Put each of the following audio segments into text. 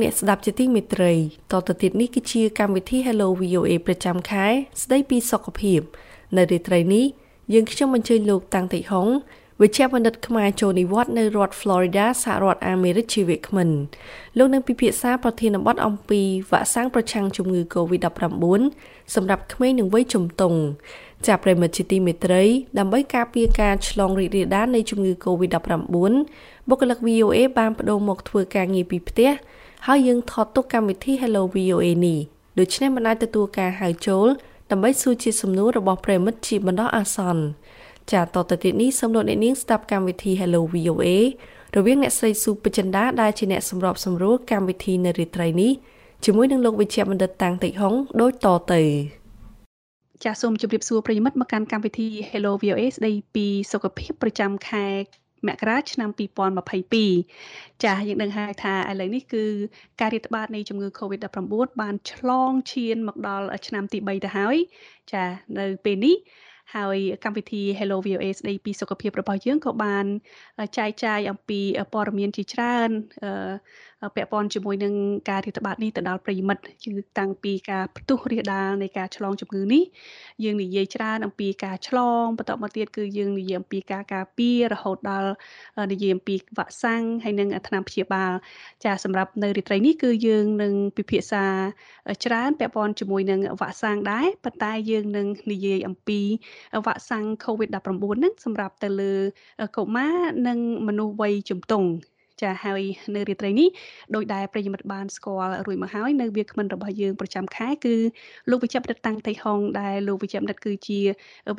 ស់លោកអ្នកស្ដាប់ជាទីមេត្រីតទៅទៀតនេះគឺជាកម្មវិធី Hello VOA ប្រចាំខែ ស្ដីពីសុខភាព នៅរាត្រីនេះយើងខ្ញុំអញ្ជើញលោកតាំងតិហុងវិជ្ជាបណ្ឌិតខ្មែរចូលនិវត្តន៍នៅរដ្ឋ Florida សហរដ្ឋអាមេរិកជាវាគ្មិនលោកនឹងពិភាក្សាប្រធានបទអំពីវ៉ាក់សាំងប្រឆាំងជំងឺ Covid-19 សម្រាប់ក្មេងនិងវ័យជំទង់ចាប់ប្រិមិត្តជាទីមេត្រីដើម្បីការពារការឆ្លងរីករាលដាលនៃជំងឺ Covid-19 បុគ្គលិក VOA បានបដូរមកធ្វើការងារពីផ្ទះ ហើយយើងថតទុកកម្មវិធី Hello VOA នេះដូច្នេះមិនអាចទទួលការហៅចូលដើម្បីសួរជាសំណួររបស់ប្រិមិត្តជាបណ្ដោះអាសន្នចាតទៅទៀតនេះសូមលោកអ្នកនាងស្ដាប់កម្មវិធី Hello VOA រវាងអ្នកស្រីស៊ូពេជ្ជន្តាដែលជាអ្នកសម្របសម្រួលកម្មវិធីនៅរាត្រីនេះជាមួយនឹងលោកវិជ្ជបណ្ឌិតតាំងតិចហុងដូចតទៅចាសសូមជម្រាបសួរប្រិយមិត្តមកកាន់កម្មវិធី Hello VOA ស្ដីពីសុខភាពប្រចាំខែ មករាឆ្នាំ2022ចាស់យើងដឹងហើយថាឥឡូវនេះគឺការរាតត្បាតនៃជំងឺ Covid-19 បានឆ្លងឈានមកដល់ឆ្នាំទី3ទៅហើយចានៅពេលនេះហើយកម្មវិធី Hello VOA ស្ដីពីសុខភាពរបស់យើងក៏បានចែកចាយអំពីព័ត៌មានជាច្រើន ពាក់ព័ន្ធជាមួយនឹងការរាតត្បាតនេះទៅដល់ប្រិមិត្តគឺតាំងពីការផ្ទុះរាលដាលនៃការឆ្លងជំងឺនេះយើងនិយាយច្រើនអំពីការឆ្លងបន្តមកទៀតគឺយើងនិយាយអំពីការការពាររហូតដល់និយាយអំពីវ៉ាក់សាំងហើយនិងថ្នាំព្យាបាលចាសម្រាប់នៅរាត្រីនេះគឺយើងនឹងពិភាក្សាច្រើនពាក់ព័ន្ធជាមួយនឹងវ៉ាក់សាំងដែរប៉ុន្តែយើងនឹងនិយាយអំពីវ៉ាក់សាំង COVID-19 ហ្នឹងសម្រាប់ទៅលើកុមារនិងមនុស្សវ័យជំទង់ ចាហើយនៅរាត្រីនេះដោយដែលប្រិយមិត្តបានស្គាល់រួចមកហើយនៅវាគ្មិនរបស់យើងប្រចាំខែគឺលោកវិជ្ជបណ្ឌិតតាំងតៃហុងដែលលោកវិជ្ជបណ្ឌិតគឺជា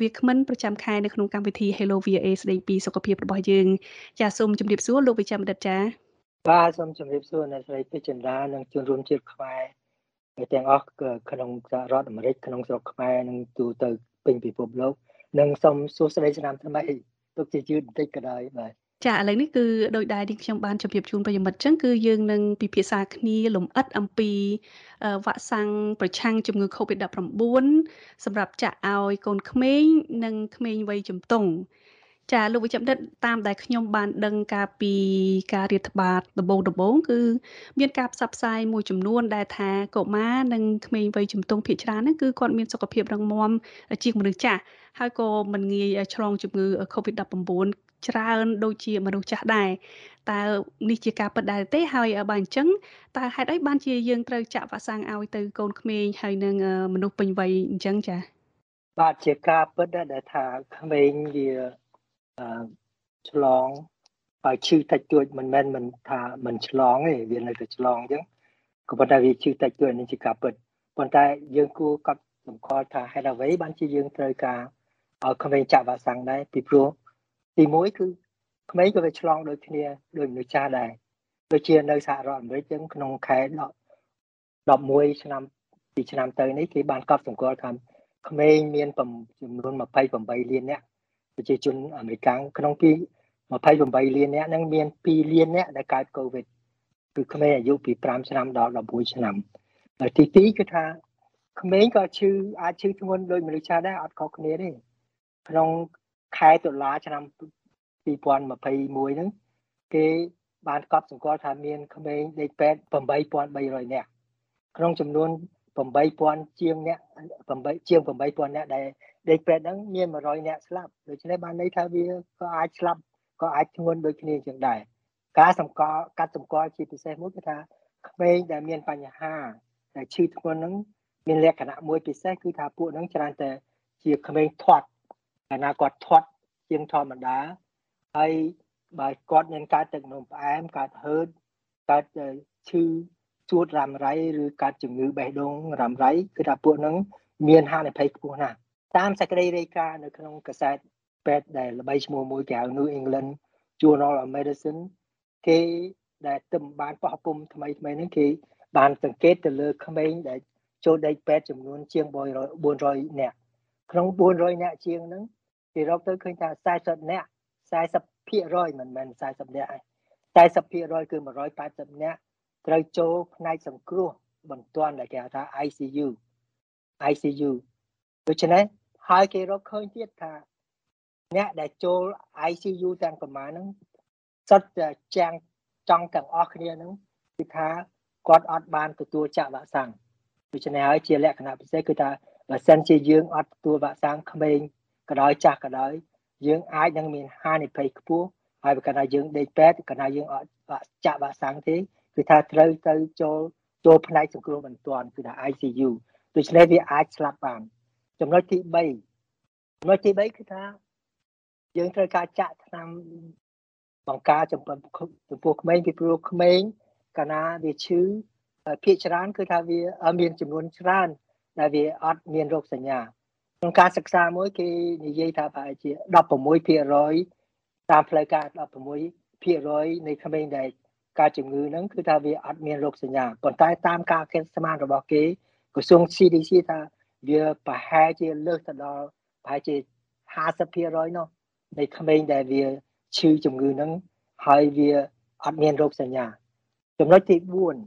វាគ្មិនប្រចាំខែនៅក្នុងកម្មវិធី Hello VA ស្ដីពីសុខភាពរបស់យើងចាសូមជម្រាបសួរលោកវិជ្ជបណ្ឌិតចាបាទសូមជម្រាបសួរអ្នកស្រីពេជ្រចិន្តានិងជនរួមជាតិខ្មែរទាំងអស់ក្នុងសហរដ្ឋអាមេរិកក្នុងស្រុកខ្មែរនិងទូទៅពេញពិភពលោកនិងសូមសួស្តីឆ្នាំថ្មីទុកជាយឺតបន្តិចក៏ដោយបាទ ចាឥឡូវនេះគឺដោយដែរនេះខ្ញុំបានជម្រាបជូនប្រិយមិត្តចឹងគឺយើងនឹងពិភាក្សាគ្នាលំអិតអំពីវ៉ាក់សាំងប្រឆាំងជំងឺ Covid-19 សម្រាប់ចាក់ឲ្យកូនក្មេងនិងក្មេងវ័យជំទង់ចាលោកវិជ្ជបណ្ឌិតតាមដែលខ្ញុំបានដឹងកាលពីការរាតត្បាតដំបូងដំបូងគឺមានការផ្សព្វផ្សាយមួយចំនួនដែលថាកុមារនិងក្មេងវ័យជំទង់ភាគច្រើនហ្នឹងគឺគាត់មានសុខភាពរឹងមាំជាងមនុស្សចាស់ហើយក៏មិនងាយឆ្លងជំងឺ Covid-19 ច្រើនដូចជាមនុស្សចាស់ដែរតើនេះជាការពិតដែរទេហើយបើអញ្ចឹងតើហេតុអីបានជាយើងត្រូវចាក់វ៉ាក់សាំងឲ្យទៅកូនក្មេងហើយនឹងមនុស្សពេញវ័យអញ្ចឹងចា៎បាទជាការពិតដែលថាក្មេងវាឆ្លងហើយឈឺតិចតួចមិនមែនមិនថាមិនឆ្លងទេវានៅតែឆ្លងអញ្ចឹងក៏ប៉ុន្តែវាឈឺតិចតួចនេះជាការពិតប៉ុន្តែយើងគួរកត់សម្គាល់ថាហេតុអ្វីបានជាយើងត្រូវការឲ្យក្មេងចាក់វ៉ាក់សាំងដែរពីព្រោះ ទី1គឺក្មេងក៏វាឆ្លងដូចគ្នាដូចមនុស្សចាស់ដែរដូចជានៅសហរដ្ឋអាមេរិកចឹងក្នុងខែ11ឆ្នាំពីឆ្នាំទៅនេះគេបានកត់សម្គាល់ថាក្មេងមានចំនួន28លាននាក់ប្រជាជនអាមេរិកក្នុងពី28លាននាក់ហ្នឹងមាន2លាននាក់ដែលកើតកូវីដគឺក្មេងអាយុពី5ឆ្នាំដល់11ឆ្នាំហើយទី2គឺថាក្មេងក៏ឈឺអាចឈឺធ្ងន់ដោយមនុស្សចាស់ដែរអត់ខុសគ្នាទេក្នុង ខែតុលាឆ្នាំ2021ហ្នឹងគេបានកត់សម្គាល់ថាមានក្មេងដេកពេទ្យ8300នាក់ក្នុងចំនួន8000ជាងអ្នក8ជាង8000អ្នកដែលដេកពេទ្យហ្នឹងមាន100អ្នកស្លាប់ដូច្នេះបានន័យថាវាក៏អាចស្លាប់ក៏អាចធ្ងន់ដូចគ្នាជាងដែរការសម្គាល់កាត់សម្គាល់ជាពិសេសមួយគឺថាក្មេងដែលមានបញ្ហាដែលឈឺធ្ងន់ហ្នឹងមានលក្ខណៈមួយពិសេសគឺថាពួកហ្នឹងច្រើនតែជាក្មេងធាត់ កាលណាគាត់ធាត់ជាងធម្មតាហើយបើគាត់មានកើតទឹកនោមផ្អែមកើតហឺតកើតឈឺជួតរ៉ាំរ៉ៃឬកើតជំងឺបេះដូងរ៉ាំរ៉ៃគឺថាពួកហ្នឹងមានហានិភ័យខ្ពស់ណាស់តាមសេចក្តីរាយការណ៍នៅក្នុងកាសែតពេទ្យដែលល្បីឈ្មោះមួយគេហៅ New England Journal of Medicine គេដែលទឹមបានបោះពុំថ្មីថ្មីហ្នឹងគេបានសង្កេតទៅលើក្មេងដែលចូលដេកពេទ្យចំនួនជាង400នាក់ក្នុង400នាក់ជាងហ្នឹង គេរកទៅឃើញថា40នាក់40%មិនមែន40នាក់ឯង40%គឺ180នាក់ត្រូវចូលផ្នែកសង្គ្រោះបន្ទាន់ដែលគេហៅថា ICU ICU ដូច្នេះហើយគេរកឃើញទៀតថាអ្នកដែលចូល ICU ទាំងប្រមាណហ្នឹងសុទ្ធតែចាំងចង់ទាំងអស់គ្នាហ្នឹងគឺថាគាត់អត់បានទទួលចាក់វ៉ាក់សាំងដូច្នេះហើយជាលក្ខណៈពិសេសគឺថាបើសិនជាយើងអត់ទទួលវ៉ាក់សាំងក្មេង ក៏ដោយចាស់ក៏ដោយយើងអាចនឹងមានហានិភ័យខ្ពស់ហើយបើកាលណាយើងដេកពេទ្យកាលណាយើងអត់ចាក់វ៉ាក់សាំងទេគឺថាត្រូវទៅចូលចូលផ្នែកសង្គ្រោះបន្ទាន់គឺថា ICU ដូច្នេះវាអាចស្លាប់បានចំណុចទី3ចំណុចទី3គឺថាយើងត្រូវការចាក់ថ្នាំបង្ការចំពោះចំពោះក្មេងពីព្រោះក្មេងកាលណាវាឈឺភាគច្រើនគឺថាវាមានចំនួនច្រើនដែលវាអត់មានរោគសញ្ញាក្នុងការសិក្សាមួយគេនិយាយថាប្រហែលជា16%តាមផ្លូវការ16%នៃក្មេងដែលការជំងឺហ្នឹងគឺថាវាអត់មានរោគសញ្ញាប៉ុន្តែតាមការគិតស្មានរបស់គេក្រសួង CDC ថាវាប្រហែលជាលើសទៅដល់ប្រហែលជា50%នោះនៃក្មេងដែលវាឈឺជំងឺហ្នឹងហើយវាអត់មានរោគសញ្ញាចំណុចទី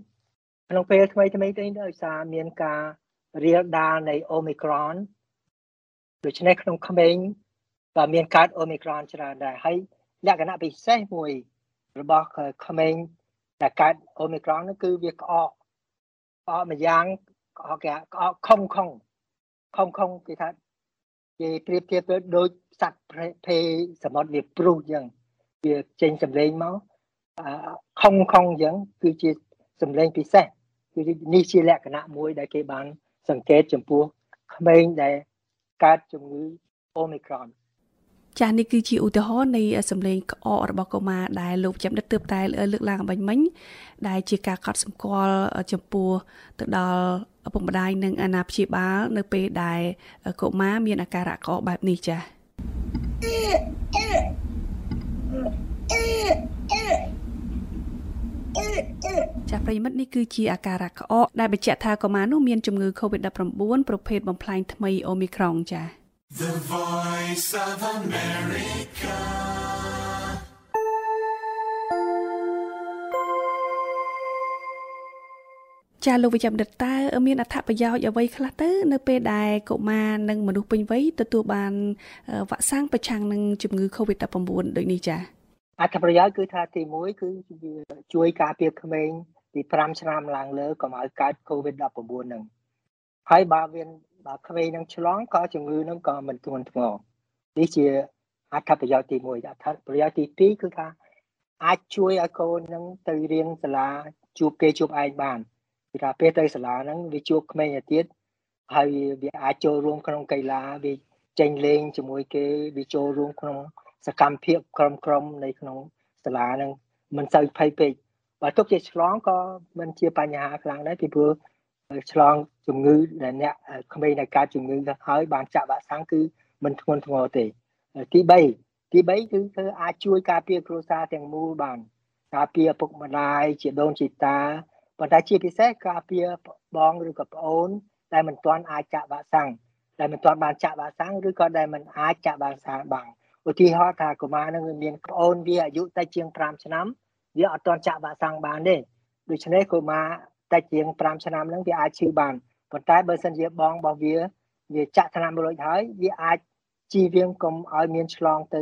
4ក្នុងពេលថ្មីថ្មីនេះដោយសារមានការរៀលដាលនៃ Omicron ដូច្នេះក្នុងក្មេងក៏មានកើត Omicron ច្រើនដែរហើយលក្ខណៈពិសេសមួយរបស់ក្មេងដែលកើត Omicron នោះគឺវាក្អកក្អកម្យ៉ាងក្អកគេក្អកខុងខុងខុងខុងគេថាគេប្រៀបធៀបទៅដូចសត្វភេសមុទ្រវាព្រុសអញ្ចឹងវាចេញសម្លេងមកខុងខុងអញ្ចឹងគឺជាសម្លេងពិសេសគឺនេះជាលក្ខណៈមួយដែលគេបាន សង្កេតចំពោះក្មេងដែល កើតជំងឺ Omicron ចាស់នេះគឺជាឧទាហរណ៍នៃសម្លេងក្អករបស់កុមារដែលលោកចាំដិតទើបតែលើកឡើងបាញ់មិញដែលជាការកត់សម្គាល់ចំពោះទៅដល់ឪពុកម្ដាយនិងអាណាព្យាបាល នៅពេលដែលកុមារមានអាការៈក្អកបែបនេះចា៎ ចាប្រិមិត្តនេះគឺជាអាការៈក្អកដែលបញ្ជាក់ថាកុមារនោះមានជំងឺ Covid-19 ប្រភេទបំផ្លាញថ្មី Omicron ចា The Voice of America ចាលោកវិជ្ជបណ្ឌិតតើមានអត្ថប្រយោជន៍អ្វីខ្លះទៅ នៅពេលដែលកុមារនិងមនុស្សពេញវ័យទទួលបានវ៉ាក់សាំងប្រឆាំងនឹងជំងឺ Covid-19 ដូចនេះចា៎ អត្ថប្រយោជន៍គឺថាទី1គឺវាជួយការពារក្មេងពី5ឆ្នាំឡើងលើកុំឲ្យកើត COVID-19 ហ្នឹងហើយបើវាបើក្មេងនឹងឆ្លងក៏ជំងឺនឹងក៏មិនធ្ងន់ធ្ងរនេះជាអត្ថប្រយោជន៍ទី1អត្ថប្រយោជន៍ទី2គឺថាអាចជួយឲ្យកូននឹងទៅរៀនសាលាជួបគេជួបឯងបានគឺថាពេលទៅសាលាហ្នឹងវាជួបក្មេងទៀតហើយវាអាចចូលរួមក្នុងកីឡាវាចេញលេងជាមួយគេវាចូលរួមក្នុង សកម្មភាពក្រុមក្រុមនៅក្នុងសាលាហ្នឹងមិនសូវភ័យពេកបើទុកជាឆ្លងក៏មិនជាបញ្ហាខ្លាំងដែរពីព្រោះឆ្លងជំងឺដែលអ្នកក្មេងដែលកើតជំងឺទៅហើយបានចាក់វ៉ាក់សាំងគឺមិនធ្ងន់ធ្ងរទេទី3ទី3គឺធ្វើអាចជួយការពារគ្រួសារទាំងមូលបានការពារឪពុកម្ដាយជាដូនជីតាប៉ុន្តែជាពិសេសការពារបងឬក៏ប្អូនដែលមិនទាន់អាចចាក់វ៉ាក់សាំងដែលមិនទាន់បានចាក់វ៉ាក់សាំងឬក៏ដែលមិនអាចចាក់វ៉ាក់សាំងបាន ឧទាហរណ៍ថាកុមារនឹងមានប្អូនវាអាយុតែជាង5ឆ្នាំវាអត់ទាន់ចាក់វ៉ាក់សាំងបានទេដូច្នេះកុមារតែជាង5ឆ្នាំហ្នឹងវាអាចឈឺបានប៉ុន្តែបើសិនជាបងរបស់វាវាចាក់ថ្នាំរួចហើយវាអាចជៀសវាងកុំឲ្យមានឆ្លងទៅ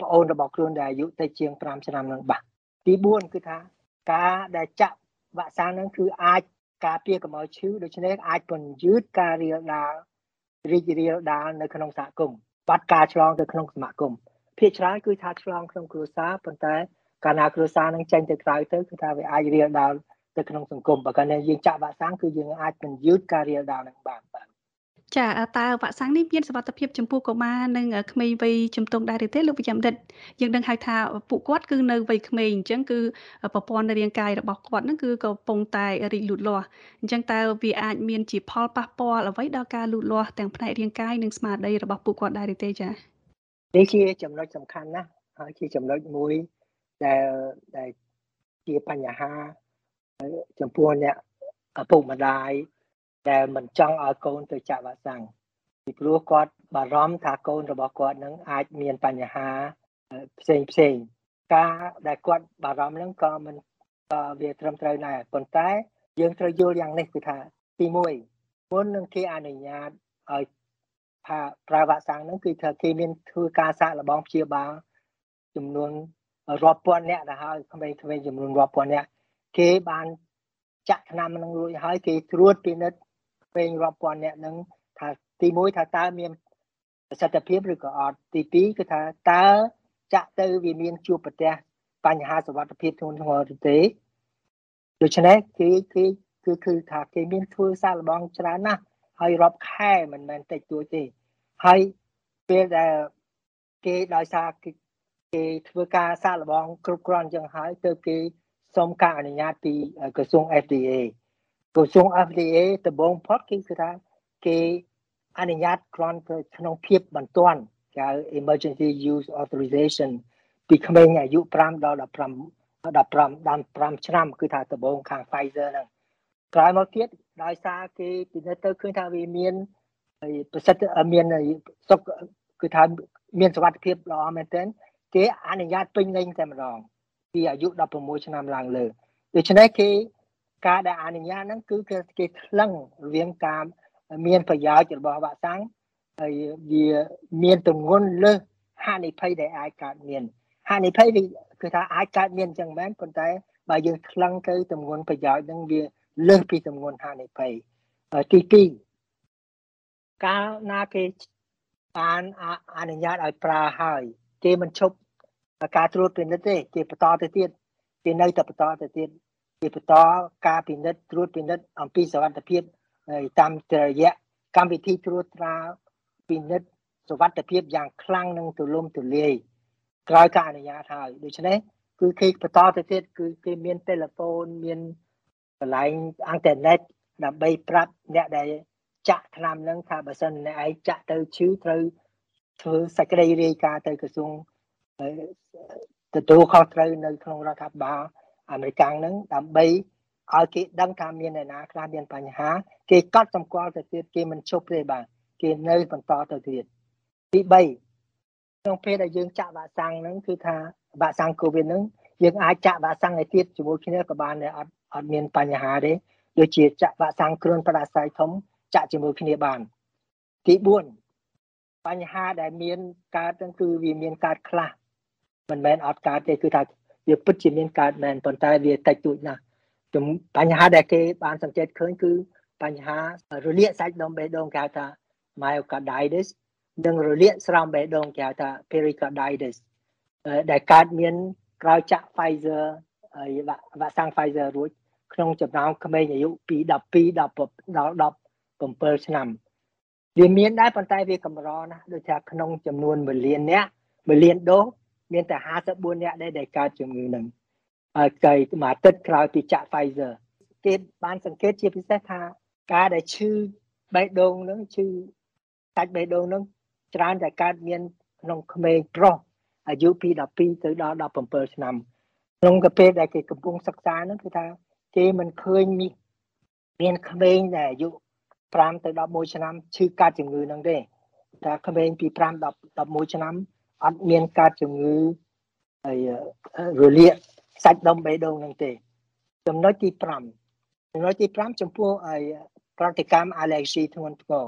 ប្អូនរបស់ខ្លួនដែលអាយុតែជាង5ឆ្នាំហ្នឹងបាទទី4គឺថាការដែលចាក់វ៉ាក់សាំងហ្នឹងគឺអាចការពារកុំឲ្យឈឺដូច្នេះអាចពន្យឺតការរាលដាលរីករាលដាលនៅក្នុងសហគមន៍ បាត់ការឆ្លងទៅក្នុងសមាគមភាគច្រើនគឺថាឆ្លងក្នុងគ្រួសារប៉ុន្តែកាលណាគ្រួសារនឹងចេញទៅក្រៅទៅគឺថាវាអាចរាលដាលទៅក្នុងសង្គមបើកាលណាយើងចាក់វ៉ាក់សាំងគឺយើងអាចពន្យឺតការរាលដាលនឹងបានបាទ ចាតើវ៉ាក់សាំងនេះមានសុវត្ថិភាពចំពោះកុមារនិងក្មេងវ័យជំទង់ដែរឬទេលោកវិជ្ជបណ្ឌិតយើងដឹងហើយថាពួកគាត់គឺនៅវ័យក្មេងអញ្ចឹងគឺប្រព័ន្ធរាងកាយរបស់គាត់ហ្នឹងគឺកំពុងតែរីកលូតលាស់អញ្ចឹងតើវាអាចមានជាផលប៉ះពាល់អ្វីដល់ការលូតលាស់ទាំងផ្នែករាងកាយនិងស្មារតីរបស់ពួកគាត់ដែរឬទេចានេះជាចំណុចសំខាន់ណាស់ហើយជាចំណុចមួយដែលដែលជាបញ្ហាចំពោះអ្នកឪពុកម្ដាយ ដែលមិនចង់ឲ្យកូនទៅចាក់វ៉ាក់សាំងពីព្រោះគាត់បារម្ភថាកូនរបស់គាត់នឹងអាចមានបញ្ហាផ្សេងផ្សេងការដែលគាត់បារម្ភហ្នឹងក៏មិនក៏វាត្រឹមត្រូវដែរប៉ុន្តែយើងត្រូវយល់យ៉ាងនេះគឺថាទី1មុននឹងគេអនុញ្ញាតឲ្យថាប្រើវ៉ាក់សាំងហ្នឹងគឺថាគេមានធ្វើការសាកល្បងព្យាបាលចំនួនរាប់ពាន់អ្នកទៅហើយក្មេងៗចំនួនរាប់ពាន់អ្នកគេបានចាក់ថ្នាំនឹងរួចហើយគេត្រួតពិនិត្យ ពេលរាប់ពាន់អ្នកនឹងថាទី1ថាតើមានប្រសិទ្ធភាពឬក៏អត់ទី2គឺថាតើចាក់ទៅវាមានជួបប្រទះបញ្ហាសុវត្ថិភាពធ្ងន់ធ្ងរឬទេដូច្នេះគេគេគឺគឺថាគេមានធ្វើសាកល្បងច្រើនណាស់ហើយរាប់ខែមិនមែនតិចតួចទេហើយពេលដែលគេដោយសារគេគេធ្វើការសាកល្បងគ្រប់គ្រាន់អញ្ចឹងហើយទៅគេសុំការអនុញ្ញាតពីក្រសួង FDA ក្រសួង FDA ដំបូងផុតគេគឺថាគេអនុញ្ញាតគ្រាន់តែក្នុងភាពបន្ទាន់គេហៅ emergency use authorization ពីក្មេងអាយុ5ដល់15 15 15ឆ្នាំគឺថាដំបូងខាង Pfizer ហ្នឹងក្រោយមកទៀតដោយសារគេពិនិត្យទៅឃើញថាវាមានប្រសិទ្ធមានសុខគឺថាមានសុវត្ថិភាពល្អមែនទែនគេអនុញ្ញាតពេញលេញតែម្ដងពីអាយុ16ឆ្នាំឡើងលើដូច្នេះគេ ការដែលអនុញ្ញាតហ្នឹងគឺគេថ្លឹងរវាងការមានប្រយោជន៍របស់វ៉ាក់សាំងហើយវាមានទម្ងន់លើសហានិភ័យដែលអាចកើតមានហានិភ័យគឺថាអាចកើតមានអញ្ចឹងមែនប៉ុន្តែបើយើងថ្លឹងទៅទម្ងន់ប្រយោជន៍ហ្នឹងវាលើសពីទម្ងន់ហានិភ័យទី2កាលណាគេបានអនុញ្ញាតឲ្យប្រើហើយគេមិនឈប់ការត្រួតពិនិត្យទេគេបន្តទៅទៀតគេនៅតែបន្តទៅទៀត គេបន្តការពិនិត្យត្រួតពិនិត្យអំពីសវត្ថភាពតាមរយៈកម្មវិធីត្រួតត្រាពិនិត្យសវត្ថភាពយ៉ាងខ្លាំងនិងទូលំទូលាយក្រោយការអនុញ្ញាតហើយដូច្នេះគឺគេបន្តទៅទៀតគឺគេមានទូរស័ព្ទមានកន្លែងអ៊ីនធឺណិតដើម្បីប្រាប់អ្នកដែលចាក់ថ្នាំហ្នឹងថាបើសិនអ្នកឯងចាក់ទៅឈឺត្រូវធ្វើសេចក្តីរាយការណ៍ទៅក្រសួងទទួលខុសត្រូវនៅក្នុងរដ្ឋាភិបាល អាមេរិកហ្នឹងដើម្បីឲ្យគេដឹងថាមានអ្នកណាខ្លះមានបញ្ហា គេកត់សម្គាល់ទៅទៀតគេមិនជប់ទេបាទគេនៅបន្តទៅទៀតទី3ក្នុងពេលដែលយើងចាក់វ៉ាក់សាំងហ្នឹងគឺថាវ៉ាក់សាំងកូវីដហ្នឹងយើងអាចចាក់វ៉ាក់សាំងឲ្យទៀតជាមួយគ្នាក៏បានដែរអត់អត់មានបញ្ហាទេដូចជាចាក់វ៉ាក់សាំងគ្រុនផ្ដាសាយធំចាក់ជាមួយគ្នាបាន ទី4បញ្ហាដែលមានកើតហ្នឹងគឺវាមានកើតខ្លះមិនមែនអត់កើតទេគឺថា វាពិតជាមានកើតមែនប៉ុន្តែវាតិចតួចណាស់បញ្ហាដែលគេបានសង្កេតឃើញគឺបញ្ហារលាកសាច់ដុំបេះដូងគេហៅថា myocarditis និងរលាកស្រោមបេះដូងគេហៅថា pericarditis ដែលកើតមានក្រោយចាក់ Pfizer ហើយវ៉ាក់សាំង Pfizer រួចក្នុងចំណោមក្មេងអាយុពី12ដល់ដល់17ឆ្នាំវាមានដែរប៉ុន្តែវាកម្រណាស់ដូចថាក្នុងចំនួន1លាននាក់1លានដូស មានតែ54នាក់ដែរដែលកើតជំងឺហ្នឹងហើយគេមួយអាទិត្យក្រោយពីចាក់ Pfizer គេបានសង្កេតជាពិសេសថាការដែលឈឺបេះដូងហ្នឹងឈឺសាច់បេះដូងហ្នឹងច្រើនតែកើតមានក្នុងក្មេងប្រុសអាយុពី12ទៅដល់17ឆ្នាំក្នុងកាពេលដែលគេកំពុងសិក្សាហ្នឹងគឺថាគេមិនឃើញមានក្មេងដែលអាយុ5ទៅ11ឆ្នាំឈឺកើតជំងឺហ្នឹងទេតែក្មេងពី5ដល់11ឆ្នាំ អត់មានកើតជំងឺហើយរលាកសាច់ដុំបេះដូងហ្នឹងទេ ចំណុចទី5ចំណុចទី5ចំពោះឲ្យប្រតិកម្ម allergy ធ្ងន់ធ្ងរ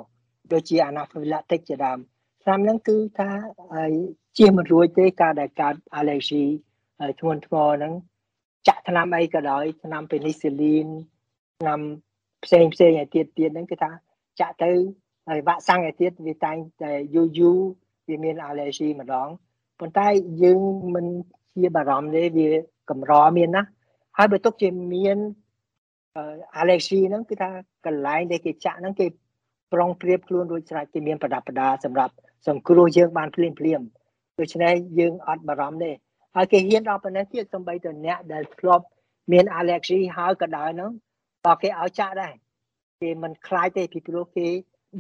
ដូចជា anaphylactic ជាដើមឆ្នាំហ្នឹងគឺថាឲ្យជៀសមិនរួចទេការដែលកើត allergy ធ្ងន់ធ្ងរហ្នឹងចាក់ថ្នាំអីក៏ដោយថ្នាំ penicillin ថ្នាំផ្សេងផ្សេងឲ្យទៀតទៀតហ្នឹងគឺថាចាក់ទៅហើយវ៉ាក់សាំងឲ្យទៀតវាតែងតែយូរយូរ វាមាន allergy ម្ដងប៉ុន្តែយើងមិនជាបារម្ភទេវាកម្រមានណាហើយបើទុកជាមាន allergy ហ្នឹងគឺថាកន្លែងដែលគេចាក់ហ្នឹងគេប្រុងប្រៀបខ្លួនរួចស្រេចគេមានប្រដាប់ប្រដាសម្រាប់សង្គ្រោះយើងបានភ្លាមភ្លាមដូច្នេះយើងអត់បារម្ភទេហើយគេហ៊ានដល់ប៉ុណ្ណេះទៀតសំបីទៅអ្នកដែលធ្លាប់មាន allergy ហើយក៏ដោយហ្នឹងក៏គេឲ្យចាក់ដែរគេមិនខ្លាចទេពីព្រោះគេ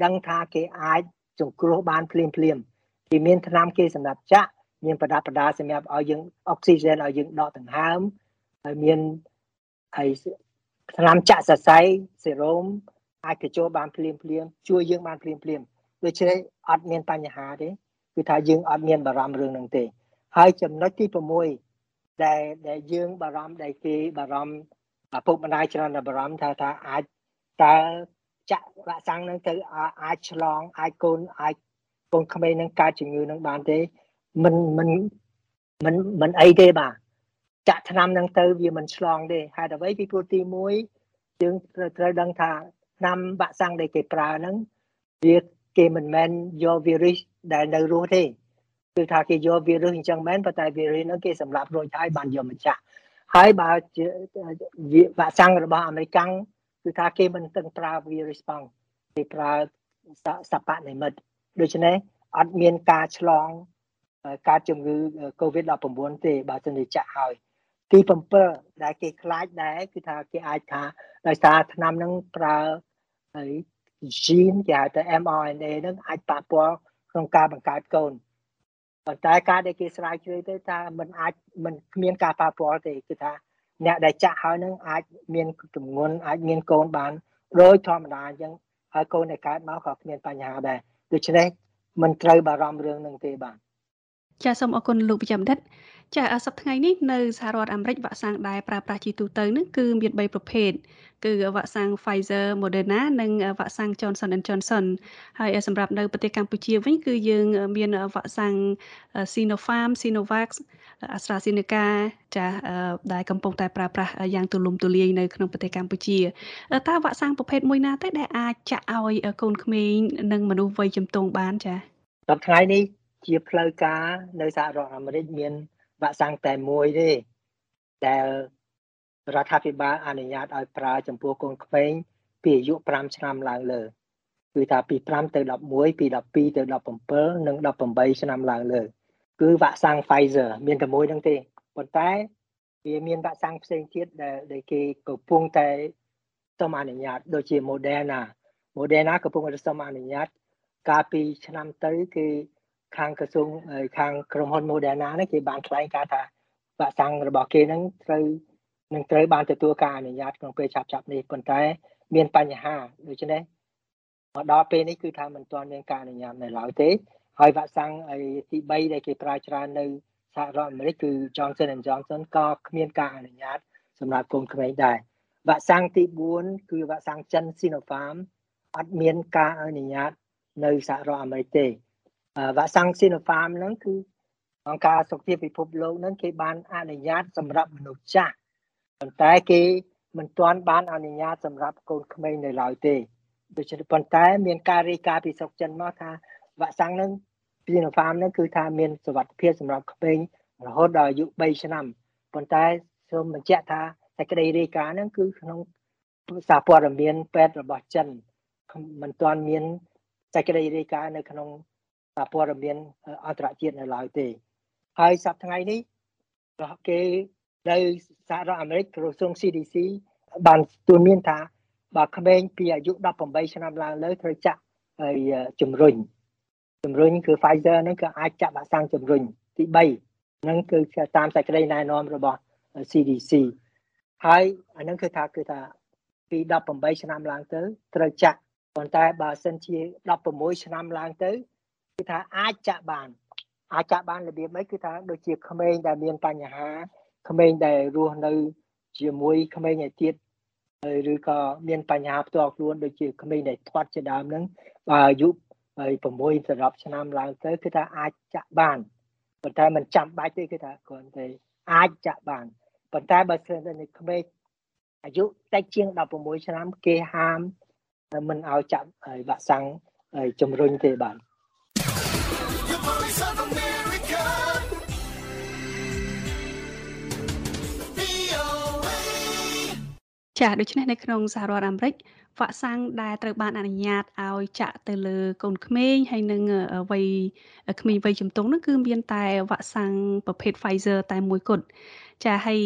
ដឹងថាគេអាចសង្គ្រោះបានភ្លាមភ្លាម គេមានថ្នាំគេសម្រាប់ចាក់មានប្រដាប់ប្រដាសម្រាប់ឲ្យយើងអុកស៊ីហ្សែនឲ្យយើងដកដង្ហើមហើយមានហើយថ្នាំចាក់សរសៃសេរ៉ូមអាចទៅចូលបានភ្លាមភ្លាមជួយយើងបានភ្លាមភ្លាមដូច្នេះអត់មានបញ្ហាទេគឺថាយើងអត់មានបារម្ភរឿងហ្នឹងទេ ហើយចំណុចទី6ដែលដែលយើងបារម្ភដែលគេបារម្ភឪពុកម្ដាយច្រើនតែបារម្ភថាថាអាចតើចាក់វ៉ាក់សាំងហ្នឹងទៅអាចឆ្លងអាចកូនអាច កូនក្មេងនឹងកើតជំងឺនឹងបានទេមិនមិនមិនមិនអីទេបាទចាក់ថ្នាំហ្នឹងទៅវាមិនឆ្លងទេហេតុអ្វីពីព្រោះទី1យើងត្រូវដឹងថាឆ្នាំវ៉ាក់សាំងដែលគេប្រើហ្នឹងវាគេមិនមែនយក virus ដែលនៅរស់ទេគឺថាគេយក virus អញ្ចឹងមែនប៉ុន្តែ virus ហ្នឹងគេសម្លាប់រួចហើយបានយកមកចាក់ហើយបើជាវ៉ាក់សាំងរបស់អាមេរិកគឺថាគេមិនទាំងប្រើ virus ផងគេប្រើសពនិមិត្ត ដូច្នេះអត់មានការឆ្លងការជំងឺ COVID-19 ទេបើសិនជាចាក់ហើយទី7ដែលគេខ្លាចដែរគឺថាគេអាចថាដោយសារថ្នាំនឹងប្រើហើយ gene គេហៅថា mRNA នឹងអាចប៉ះពាល់ក្នុងការបង្កើតកូនប៉ុន្តែការដែលគេស្រាវជ្រាវទៅថាมันអាចมันគ្មានការប៉ះពាល់ទេគឺថាអ្នកដែលចាក់ហើយនឹងអាចមានជំងន់អាចមានកូនបានដោយធម្មតាអញ្ចឹងហើយកូនដែលកើតមកក៏គ្មានបញ្ហាដែរ ដូច្នេះមិនត្រូវបារម្ភរឿងនឹងទេបាទចាសសូមអរគុណលោកវិជ្ជបណ្ឌិត ចាសសប្តាហ៍ថ្ងៃនេះនៅសហរដ្ឋអាមេរិកវ៉ាក់សាំងដែលប្រើប្រាស់ជាទូទៅនឹងគឺមាន3ប្រភេទគឺវ៉ាក់សាំង Pfizer Moderna និងវ៉ាក់សាំង Johnson Johnson ហើយសម្រាប់នៅប្រទេសកម្ពុជាវិញគឺយើងមានវ៉ាក់សាំង Sinopharm Sinovac AstraZeneca ចាដែលកំពុងតែប្រើប្រាស់យ៉ាងទូលំទូលាយនៅក្នុងប្រទេសកម្ពុជាតើវ៉ាក់សាំងប្រភេទមួយណាទៅដែលអាចចាក់ឲ្យកូនក្មេងនិងមនុស្សវ័យជំទង់បានចា៎សប្តាហ៍ថ្ងៃនេះជាផ្លូវការនៅសហរដ្ឋអាមេរិកមាន វ៉ាក់សាំងតែមួយទេដែលរដ្ឋាភិបាលអនុញ្ញាតឲ្យប្រើចំពោះកូនក្មេងពីអាយុ5ឆ្នាំឡើងលើគឺថាពី5ទៅ11ពី12ទៅ17និង18ឆ្នាំឡើងលើ គឺវ៉ាក់សាំង Pfizer មានតែមួយហ្នឹងទេប៉ុន្តែវាមានវ៉ាក់សាំងផ្សេងទៀតដែលដែលគេកំពុងតែសុំអនុញ្ញាតដូចជា Moderna Moderna កំពុងតែសុំអនុញ្ញាត កាលពីឆ្នាំទៅគឺ ខាងក្រសួងខាងក្រុមហ៊ុន Moderna នេះគេបានថ្លែងការថាវ៉ាក់សាំងរបស់គេនឹងត្រូវនឹងត្រូវបានទទួលការអនុញ្ញាតក្នុងពេលឆាប់ៗនេះប៉ុន្តែ មានបញ្ហាដូច្នេះមកដល់ពេលនេះគឺថាមិនទាន់មានការអនុញ្ញាតនៅឡើយទេហើយវ៉ាក់សាំងទី3ដែលគេប្រើច្រើននៅសហរដ្ឋអាមេរិកគឺ Johnson Johnson ក៏គ្មានការអនុញ្ញាតសម្រាប់កូនក្មេងដែរវ៉ាក់សាំងទី4គឺវ៉ាក់សាំងចិន Sinopharm អត់មានការអនុញ្ញាតនៅសហរដ្ឋអាមេរិកទេ វ៉ាក់សាំង Sinopharm ហ្នឹងគឺអង្គការសុខភាពពិភពលោកហ្នឹងគេបានអនុញ្ញាតសម្រាប់មនុស្សចាស់ប៉ុន្តែគេមិនទាន់បានអនុញ្ញាតសម្រាប់កូនក្មេងនៅឡើយទេដូច្នេះប៉ុន្តែមានការរាយការណ៍ពីស្រុកចិនមកថាវ៉ាក់សាំងហ្នឹង Sinopharm ហ្នឹងគឺថាមានសុវត្ថិភាពសម្រាប់ក្មេងរហូតដល់អាយុ3ឆ្នាំប៉ុន្តែសូមបញ្ជាក់ថាសេចក្តីរាយការណ៍ហ្នឹងគឺក្នុងសារព័ត៌មានពេទ្យរបស់ចិនមិនទាន់មានសេចក្តីរាយការណ៍នៅក្នុង ព័ត៌មានអន្តរជាតិនៅឡើយទេ ហើយសប្តាហ៍ថ្ងៃនេះគេនៅសហរដ្ឋអាមេរិកក្រសួង CDC បានទូន្មានថាបើក្មេងពីអាយុ18ឆ្នាំឡើងលើត្រូវចាក់ហើយជំរុញជំរុញគឺ Pfizer ហ្នឹងគឺអាចចាក់វ៉ាក់សាំងជំរុញទី3ហ្នឹងគឺតាមសេចក្តីណែនាំរបស់ CDC ហើយអាហ្នឹងគឺថាគឺថាពី18ឆ្នាំឡើងទៅត្រូវចាក់ប៉ុន្តែបើសិនជា16ឆ្នាំឡើងទៅ គឺថាអាចចាក់បានអាចចាក់បានរបៀបម៉េចគឺថាដូចជាក្មេងដែលមានបញ្ហាក្មេងដែលរស់នៅ ជាមួយក្មេងឯទៀតឬក៏មានបញ្ហាផ្ទាល់ខ្លួនដូចជាក្មេងដែលធាត់ជាដើមហ្នឹងបើអាយុហើយ6សរុបឆ្នាំឡើងទៅគឺថាអាចចាក់បានប៉ុន្តែมันចាំបាច់ទេគឺថាគ្រាន់តែអាចចាក់បានប៉ុន្តែបើសិនតែក្មេងអាយុតិចជាង16ឆ្នាំគេហាមមិនឲ្យចាក់វ៉ាក់សាំងជំរុញទេបាទ ចាដូច្នេះនៅក្នុងសហរដ្ឋអាមេរិកវ៉ាក់សាំងដែលត្រូវបានអនុញ្ញាតឲ្យចាក់ទៅលើកូនក្មេងហើយនិងវ័យក្មេងវ័យជំទង់នោះគឺមានតែវ៉ាក់សាំងប្រភេទ Pfizer តែមួយគត់ចាហើយ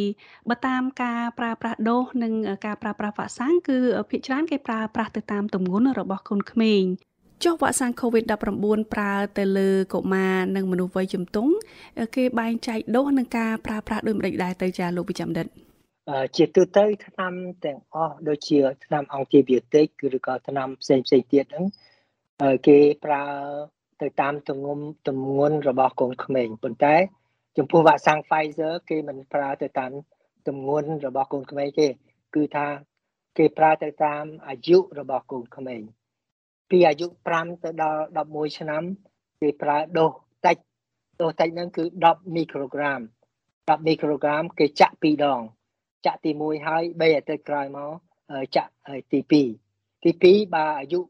បើតាមការប្រើប្រាស់ដូសនិងការប្រើប្រាស់វ៉ាក់សាំងគឺភាគច្រើនគេប្រើប្រាស់ទៅតាមទម្ងន់របស់កូនក្មេង ចុះវ៉ាក់សាំង COVID-19 ប្រើទៅលើកុមារនិងមនុស្សវ័យជំទង់គេបែងចែកដូសនិងការប្រើប្រាស់ដូចម្តេចដែរទៅចាលោកវិជ្ជបណ្ឌិតជាទូទៅថ្នាំទាំងអស់ដូចជាថ្នាំអង់ទីប៊ីតិកឬក៏ថ្នាំផ្សេងផ្សេងទៀតហ្នឹងគេប្រើទៅតាមទម្ងន់ទម្ងន់របស់កូនក្មេងប៉ុន្តែចំពោះវ៉ាក់សាំង Pfizer គេមិនប្រើទៅតាមទម្ងន់របស់កូនក្មេងទេគឺថាគេប្រើទៅតាមអាយុរបស់កូនក្មេង ពីអាយុ5ទៅដល់11ឆ្នាំគេប្រើដូសតិចដូសតិចហ្នឹងគឺ10មីក្រូក្រាម10មីក្រូក្រាមគេចាក់2ដង ចាក់ទី1ហើយ3អាទិត្យក្រោយមកចាក់ទី2ទី2បើអាយុ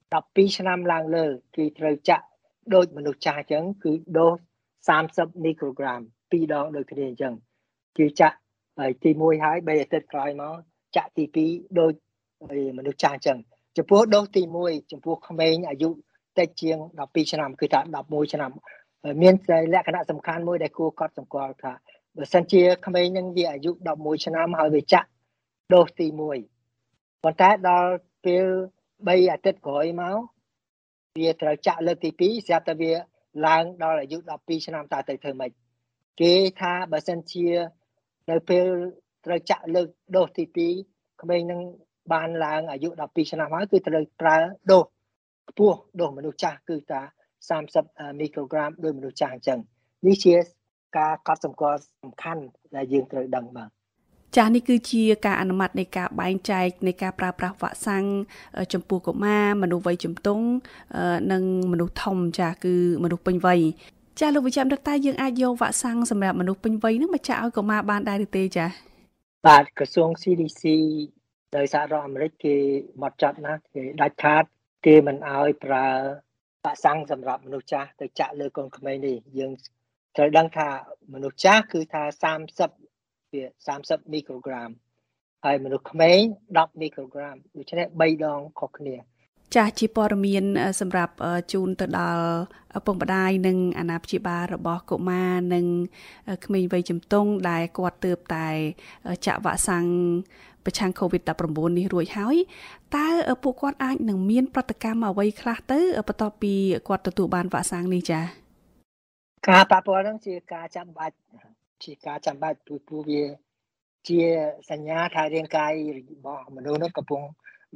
12ឆ្នាំឡើងលើគឺត្រូវចាក់ដូចមនុស្សចាស់អញ្ចឹងគឺដូស30មីក្រូក្រាម2ដងដូចគ្នាអញ្ចឹងគឺចាក់ទី1ហើយ3អាទិត្យក្រោយមកចាក់ទី2ដូចមនុស្សចាស់អញ្ចឹង ចំពោះដូសទី1ចំពោះក្មេងអាយុតិចជាង12ឆ្នាំគឺថា11ឆ្នាំមានលក្ខណៈសំខាន់មួយដែលគួរកត់សម្គាល់ថាបើសិនជាក្មេងនឹងវាអាយុ11ឆ្នាំហើយវាចាក់ដូសទី1ប៉ុន្តែដល់ពេល3អាទិត្យក្រោយមកវាត្រូវចាក់លើកទី2ស្រាប់តែវាឡើងដល់អាយុ12ឆ្នាំតើទៅធ្វើម៉េចគេថាបើសិនជានៅពេលត្រូវចាក់លើកដូសទី2ក្មេងនឹង បានឡើងអាយុ12ឆ្នាំហើយគឺត្រូវប្រើដូសខ្ពស់ដូសមនុស្សចាស់គឺថា30មីក្រូក្រាមដោយមនុស្សចាស់អញ្ចឹងនេះជាការកត់សម្គាល់សំខាន់ដែលយើងត្រូវដឹងបាទចាស់នេះគឺជាការអនុម័តនៃការបែងចែកនៃការប្រើប្រាស់វ៉ាក់សាំងចំពោះកុមារមនុស្សវ័យជំទង់និងមនុស្សធំចាស់គឺមនុស្សពេញវ័យចាស់លោកវិជ្ជាដឹកតែយើងអាចយកវ៉ាក់សាំងសម្រាប់មនុស្សពេញវ័យនឹងមកចាក់ឲ្យកុមារបានដែរឬទេចា៎បាទក្រសួង CDC ដោយសហរដ្ឋអាមេរិកគេមកចាត់ណាគេដាច់ខាត គេមិនឲ្យប្រើវ៉ាក់សាំងសម្រាប់មនុស្សចាស់ទៅចាក់លើកូនក្មេងនេះយើងត្រូវដឹងថាមនុស្សចាស់គឺថា30វា30មីក្រូក្រាមហើយមនុស្សក្មេង10មីក្រូក្រាមដូច្នេះ3ដងខុសគ្នាចាស់ជាព័ត៌មានសម្រាប់ជូនទៅដល់ឪពុកម្ដាយនិងអាណាព្យាបាលរបស់កុមារនិងក្មេងវ័យជំទង់ដែលគាត់ទើបតែចាក់វ៉ាក់សាំង ប្រឆាំង COVID-19 នេះរួចហើយតើពួកគាត់អាចនឹងមានប្រតិកម្មអ្វីខ្លះទៅបន្ទាប់ពីគាត់ទទួលបានវ៉ាក់សាំងនេះចា៎ការប៉ះពាល់ហ្នឹងជាការចាំបាច់ជាការចាំបាច់ព្រោះព្រោះវាជាសញ្ញាថារាងកាយរបស់មនុស្សនោះកំពុង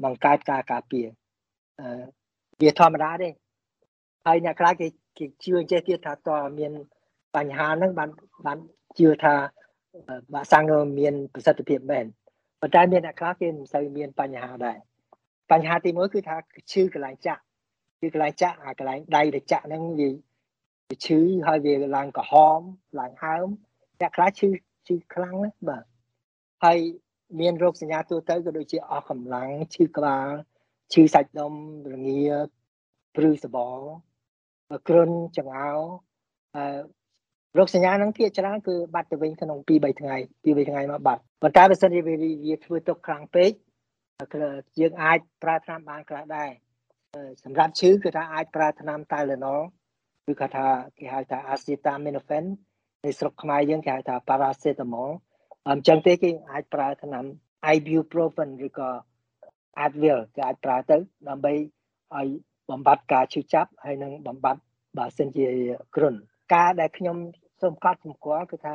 បង្កើតការការពារអឺវាធម្មតាទេហើយអ្នកខ្លះគេគេជឿអញ្ចេះទៀតថាតើមានបញ្ហាហ្នឹងបានបានជឿថាវ៉ាក់សាំងមានប្រសិទ្ធភាពមែន ប៉ុន្តែមានអ្នកខ្លះគេមិនសូវមានបញ្ហាដែរបញ្ហាទី1គឺថាឈឺកន្លែងចាក់គឺកន្លែងចាក់អាកន្លែងដៃដែលចាក់ហ្នឹងវាវាឈឺហើយវាឡើងក្រហមឡើងហើមអ្នកខ្លះឈឺឈឺខ្លាំងណាស់បាទហើយមានរោគសញ្ញាទូទៅក៏ដូចជាអស់កម្លាំងឈឺក្បាលឈឺសាច់ដុំរងាព្រឺសបល់គ្រុនចង្អោអឺ រោគសញ្ញាហ្នឹងភាគច្រើនគឺបាត់ទៅវិញក្នុង2 3ថ្ងៃ2 3ថ្ងៃមកបាត់ប៉ុន្តែបើសិនជាវាធ្វើទុកខ្លាំងពេកយើងអាចប្រើថ្នាំបានខ្លះដែរសម្រាប់ឈឺគឺថាអាចប្រើថ្នាំតាឡេណុលគឺគាត់ថាគេហៅថា acetaminophen ในស្រុកខ្មែរយើងគេហៅថា paracetamol អញ្ចឹងទេគេអាចប្រើថ្នាំ ibuprofen ឬក៏ Advil គេអាចប្រើទៅដើម្បីឲ្យបំបត្តិការឈឺចាប់ហើយនឹងបំបត្តិបើសិនជាគ្រុនការដែលខ្ញុំ សូមកត់សម្គាល់គឺថា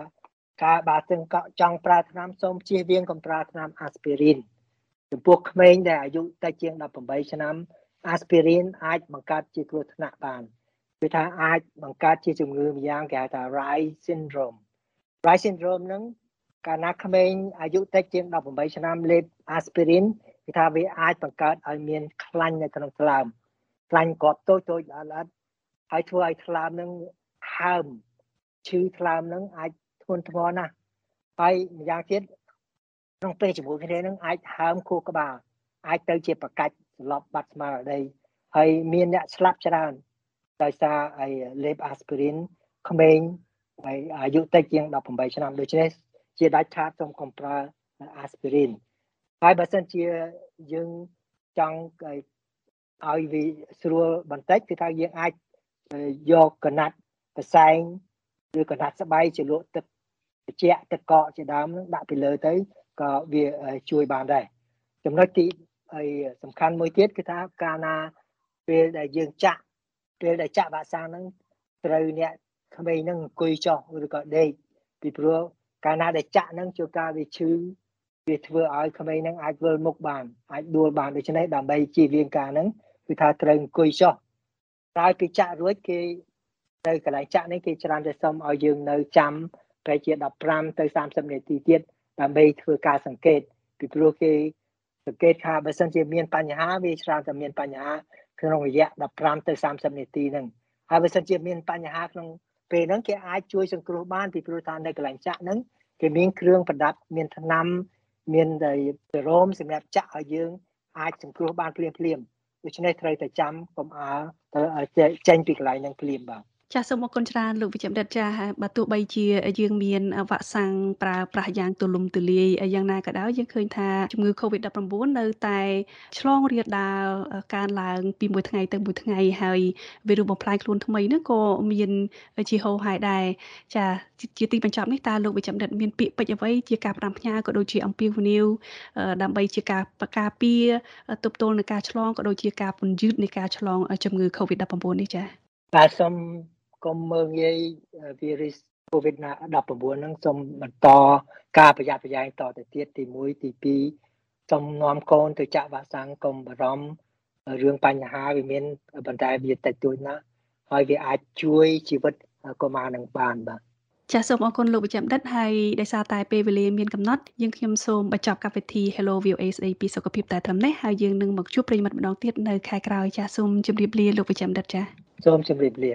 ការបើសិនកចង់ប្រើថ្នាំសូមជៀសវាងកុំប្រើថ្នាំ aspirin ចំពោះក្មេងដែលអាយុតិចជាង18ឆ្នាំ aspirin អាចបង្កើតជាគ្រោះថ្នាក់បានគឺថាអាចបង្កើតជាជំងឺម្យ៉ាងគេហៅថា Rye syndrome Rye syndrome ហ្នឹងកាលណាក្មេងអាយុតិចជាង18ឆ្នាំលេប aspirin គឺថាវាអាចបង្កើតឲ្យមានខ្លាញ់នៅក្នុងថ្លើមខ្លាញ់គ្រាប់តូចតូចល្អិតហើយធ្វើឲ្យថ្លើមនឹងហើម ឈឺថ្លើមនឹងអាចធ្ងន់ធ្ងរណាស់ហើយម្យ៉ាងទៀតក្នុងពេលជាមួយគ្នានឹងអាចហើមខួរក្បាលអាចទៅជាប្រកាច់សន្លប់បាត់ស្មារតីហើយមានអ្នកស្លាប់ច្រើនដោយសារអីលេបអាស្ពីរីនក្មេងហើយអាយុតិចជាង18ឆ្នាំដូច្នេះជាដាច់ខាតសូមកុំប្រើអាស្ពីរីនហើយបើសិនជាយើងចង់ឲ្យវាស្រួលបន្តិចគឺថាយើងអាចយកកណាត់កសែង ឬកណាត់ស្បៃជាលក់ទឹកត្រជាក់ទឹកកកជាដើមនឹងដាក់ពីលើទៅក៏វាជួយបានដែរចំណុចទីហើយសំខាន់មួយទៀតគឺថាកាលណាពេលដែលយើងចាក់ពេលដែលចាក់វ៉ាក់សាំងហ្នឹងត្រូវអ្នកក្មេងហ្នឹងអង្គុយចុះឬក៏ដេកពីព្រោះកាលណាដែលចាក់ហ្នឹងជួនកាលវាឈឺវាធ្វើឲ្យក្មេងហ្នឹងអាចវិលមុខបានអាចដួលបានដូច្នេះដើម្បីជៀសវាងការហ្នឹងគឺថាត្រូវអង្គុយចុះក្រោយពីចាក់រួចគេ ទៅកន្លែងចាក់នេះគេច្រើនតែសុំឲ្យយើងនៅចាំប្រហែលជា15ទៅ30នាទីទៀតដើម្បីធ្វើការសង្កេតពីព្រោះគេសង្កេតថាបើសិនជាមានបញ្ហាវាច្រើនតែមានបញ្ហាក្នុងរយៈ15ទៅ30នាទីហ្នឹងហើយបើសិនជាមានបញ្ហាក្នុងពេលហ្នឹងគេអាចជួយសង្គ្រោះបានពីព្រោះថានៅកន្លែងចាក់ហ្នឹងគេមានគ្រឿងប្រដាប់មានថ្នាំមានតែសេរ៉ូមសម្រាប់ចាក់ឲ្យយើងអាចសង្គ្រោះបានភ្លាមភ្លាមដូច្នេះត្រូវតែចាំកុំអើទៅចេញពីកន្លែងហ្នឹងភ្លាមបាទ ចាសសូមអរគុណច្រើនលោកវិជ្ជបណ្ឌិតចាបើទោះបីជាយើងមានវ៉ាក់សាំងប្រើប្រាស់យ៉ាងទូលំទូលាយយ៉ាងណាក៏ដោយយើងឃើញថាជំងឺ Covid-19 នៅតែឆ្លងរាលដាលកើនឡើងពីមួយថ្ងៃទៅមួយថ្ងៃហើយវីរុសបំផ្លាញខ្លួនថ្មីនោះក៏មានជាហូរហែដែរចាជាទីបញ្ចប់នេះតើលោកវិជ្ជបណ្ឌិតមានពាក្យពេចន៍អ្វីជាការផ្ដាំផ្ញើក៏ដូចជាអំពាវនាវដើម្បីជាការបការពារទប់ទល់នឹងការឆ្លងក៏ដូចជាការពន្យឺតនៃការឆ្លងជំងឺ Covid-19 នេះចា៎បាទសូម កុំមើងងាយ virus COVID-19 ហ្នឹងសូមបន្តការប្រយ័ត្នប្រយែងតទៅទៀតទី1ទី2សូមនាំកូនទៅចាក់វ៉ាក់សាំងកុំបារម្ភរឿងបញ្ហាវាមានប៉ុន្តែវាតិចតួចណាស់ហើយវាអាចជួយជីវិតកុមារនឹងបានបាទចាសសូមអរគុណលោកវិជ្ជបណ្ឌិតហើយដោយសារតែពេលវេលាមានកំណត់យើងខ្ញុំសូមបញ្ចប់កម្មវិធី Hello VOA ស្ដីពីសុខភាពតែត្រឹមនេះហើយយើងនឹងមកជួបប្រិយមិត្តម្ដងទៀតនៅខែក្រោយចាសសូមជម្រាបលាលោកវិជ្ជបណ្ឌិតចាសសូមជម្រាបលា